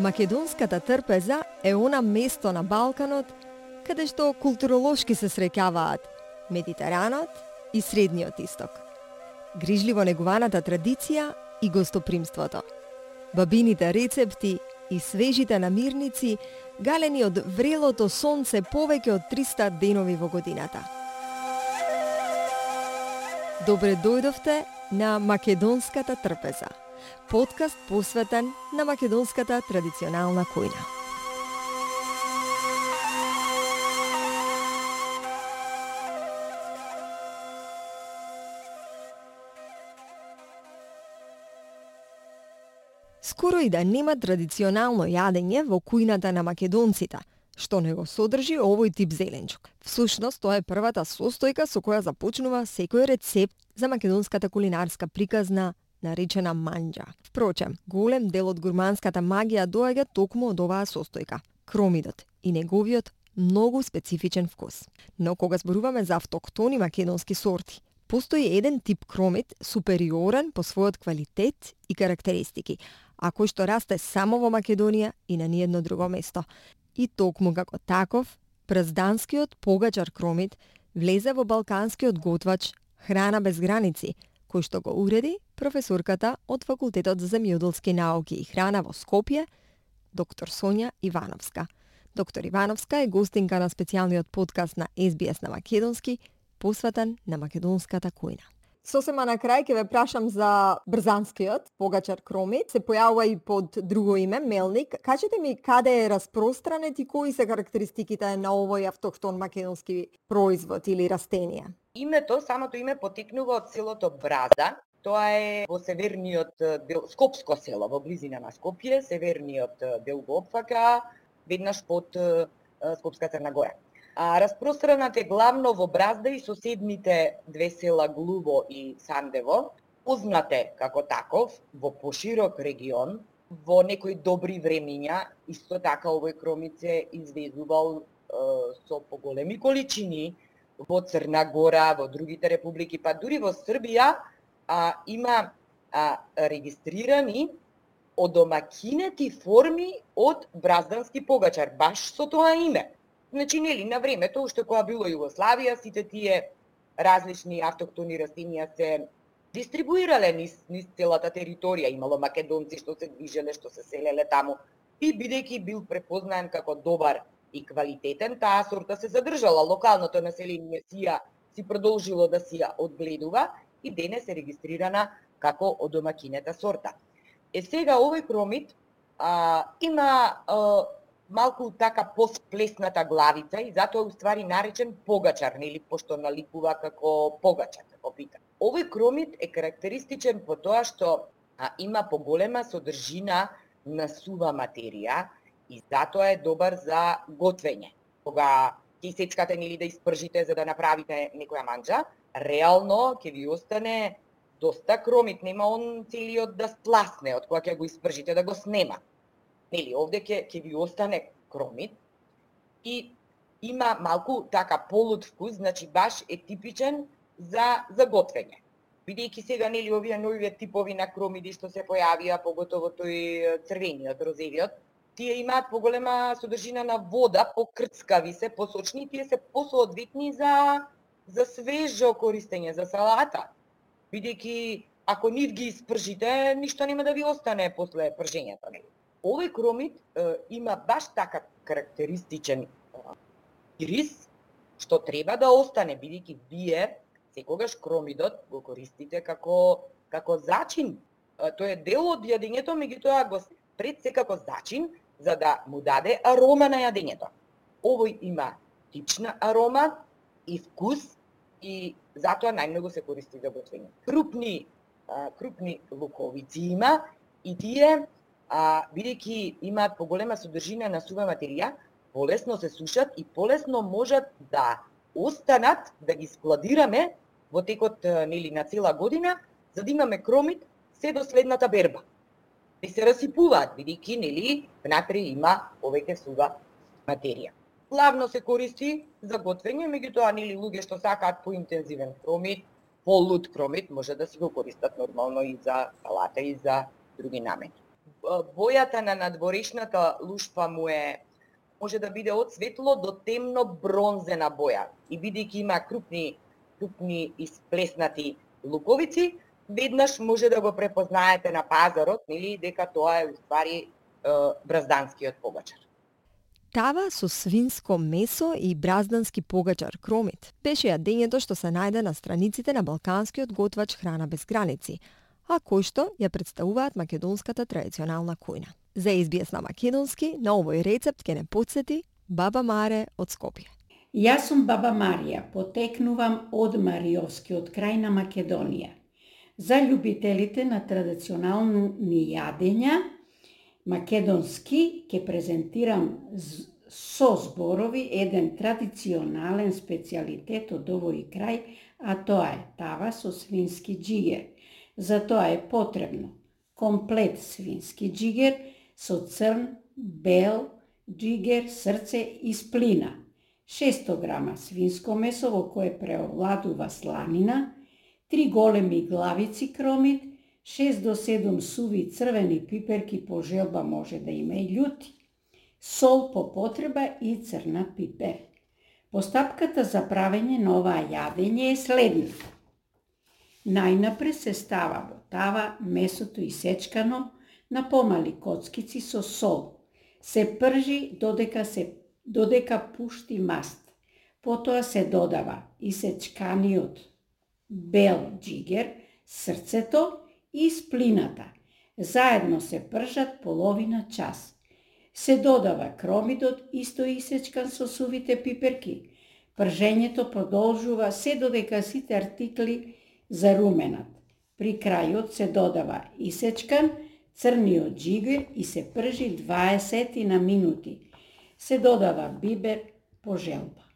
Македонската трпеза е она место на Балканот каде што културолошки се среќаваат Медитеранот и Средниот исток. Грижливо негуваната традиција и гостопримството. Бабините рецепти и свежите намирници галени од врелото сонце повеќе од 300 денови во годината. Добре дојдовте на Македонската трпеза подкаст посветен на македонската традиционална којна. Скоро и да нема традиционално јадење во кујната на македонците, што не го содржи овој тип зеленчук. Всушност, тоа е првата состојка со која започнува секој рецепт за македонската кулинарска приказна наречена манџа. Впрочем, голем дел од гурманската магија доаѓа токму од оваа состојка – кромидот и неговиот многу специфичен вкус. Но кога зборуваме за автоктони македонски сорти, постои еден тип кромид, супериорен по својот квалитет и карактеристики, а кој што расте само во Македонија и на ниедно друго место. И токму како таков, празданскиот погачар кромид влезе во балканскиот готвач Храна без граници – кој што го уреди професорката од Факултетот за земјоделски науки и храна во Скопје, доктор Сонја Ивановска. Доктор Ивановска е гостинка на специјалниот подкаст на SBS на Македонски, посветен на македонската кујна. Сосема на крај ќе ве прашам за брзанскиот погачар кромит. Се појавува и под друго име, мелник. Кажете ми каде е распространет и кои се карактеристиките на овој автохтон македонски производ или растение? Името, самото име потекнува од селото Браза. Тоа е во северниот дел, Скопско село, во близина на Скопје, северниот дел го опфака, веднаш под Скопска Црна Гора. А, распространат е главно во Бразда и соседните две села Глуво и Сандево, познате како таков во поширок регион, во некои добри времиња, исто така овој кромице извезувал е, со поголеми количини во Црна Гора, во другите републики, па дури во Србија а, има а, регистрирани одомакинети форми од браздански погачар, баш со тоа име. Значи, нели, на времето, уште кога било Југославија, сите тие различни автоктони растенија се дистрибуирале низ, низ целата територија. Имало македонци што се движеле, што се селеле таму. И бидејќи бил препознаен како добар и квалитетен, таа сорта се задржала. Локалното население си ја си продолжило да си ја одгледува и денес е регистрирана како одомакинета сорта. Е сега овој промит а, има а, малку така посплесната главица и затоа уствари наречен погачар, нели пошто наликува како погачар, да како пита. Овој кромит е карактеристичен по тоа што а, има поголема содржина на сува материја, и затоа е добар за готвење. Кога ќе сечкате или да испржите за да направите некоја манџа, реално ќе ви остане доста кромит, нема он целиот да спласне од кога ќе го испржите да го снема. Нели, овде ќе ќе ви остане кромит и има малку така полут вкус, значи баш е типичен за за готвење. Бидејќи сега нели овие нови типови на кромиди што се појавија, поготово тој црвениот, розевиот, тие имаат поголема содржина на вода, покрцкави се, посочни, тие се посоодветни за за свежо користење, за салата. Бидејќи ако нив ги испржите, ништо нема да ви остане после пржењето. Овој кромит е, има баш така карактеристичен ирис, што треба да остане, бидејќи вие секогаш кромидот го користите како како зачин. Тој е дел од јадењето, меѓутоа го пред се како зачин за да му даде арома на јадењето. Овој има тична арома и вкус и затоа најмногу се користи за готвење. Крупни а, крупни луковици има и тие а, бидејќи имаат поголема содржина на сува материја, полесно се сушат и полесно можат да останат да ги складираме во текот нели на цела година за да имаме кромит се до следната берба и се расипуваат, бидејќи нели внатре има повеќе сува материја. Главно се користи за готвење, меѓутоа нели луѓе што сакаат поинтензивен кромит, полут кромит може да си го користат нормално и за салата и за други намени бојата на надворешната лушпа му е може да биде од светло до темно бронзена боја. И бидејќи има крупни крупни исплеснати луковици, веднаш може да го препознаете на пазарот, нели, дека тоа е уствари бразданскиот погачар. Тава со свинско месо и браздански погачар кромит беше јадењето што се најде на страниците на балканскиот готвач Храна без граници, а кој што ја представуваат македонската традиционална кујна. За избијас на македонски, на овој рецепт ќе не подсети Баба Маре од Скопје. Јас сум Баба Марија, потекнувам од Мариовскиот крај на Македонија. За љубителите на традиционални јадења, македонски ќе презентирам со зборови еден традиционален специјалитет од овој крај, а тоа е тава со свински джигер. За тоа е потребно комплет свински джигер со црн, бел, джигер, срце и сплина, 600 грама свинско месо во кое преовладува сланина, 3 големи главици кромит, 6 до 7 суви црвени пиперки по желба може да има и љути, сол по потреба и црна пипер. Постапката за правење на оваа јадење е следната. Најнапред се става во тава месото исечкано на помали коцкици со сол. Се пржи додека се додека пушти маст. Потоа се додава исечканиот бел джигер, срцето и сплината. Заедно се пржат половина час. Се додава кромидот исто исечкан со сувите пиперки. Пржењето продолжува се додека сите артикли заруменат. При крајот се додава исечкан црниот джигер и се пржи 20 на минути. Се додава бибер по желба.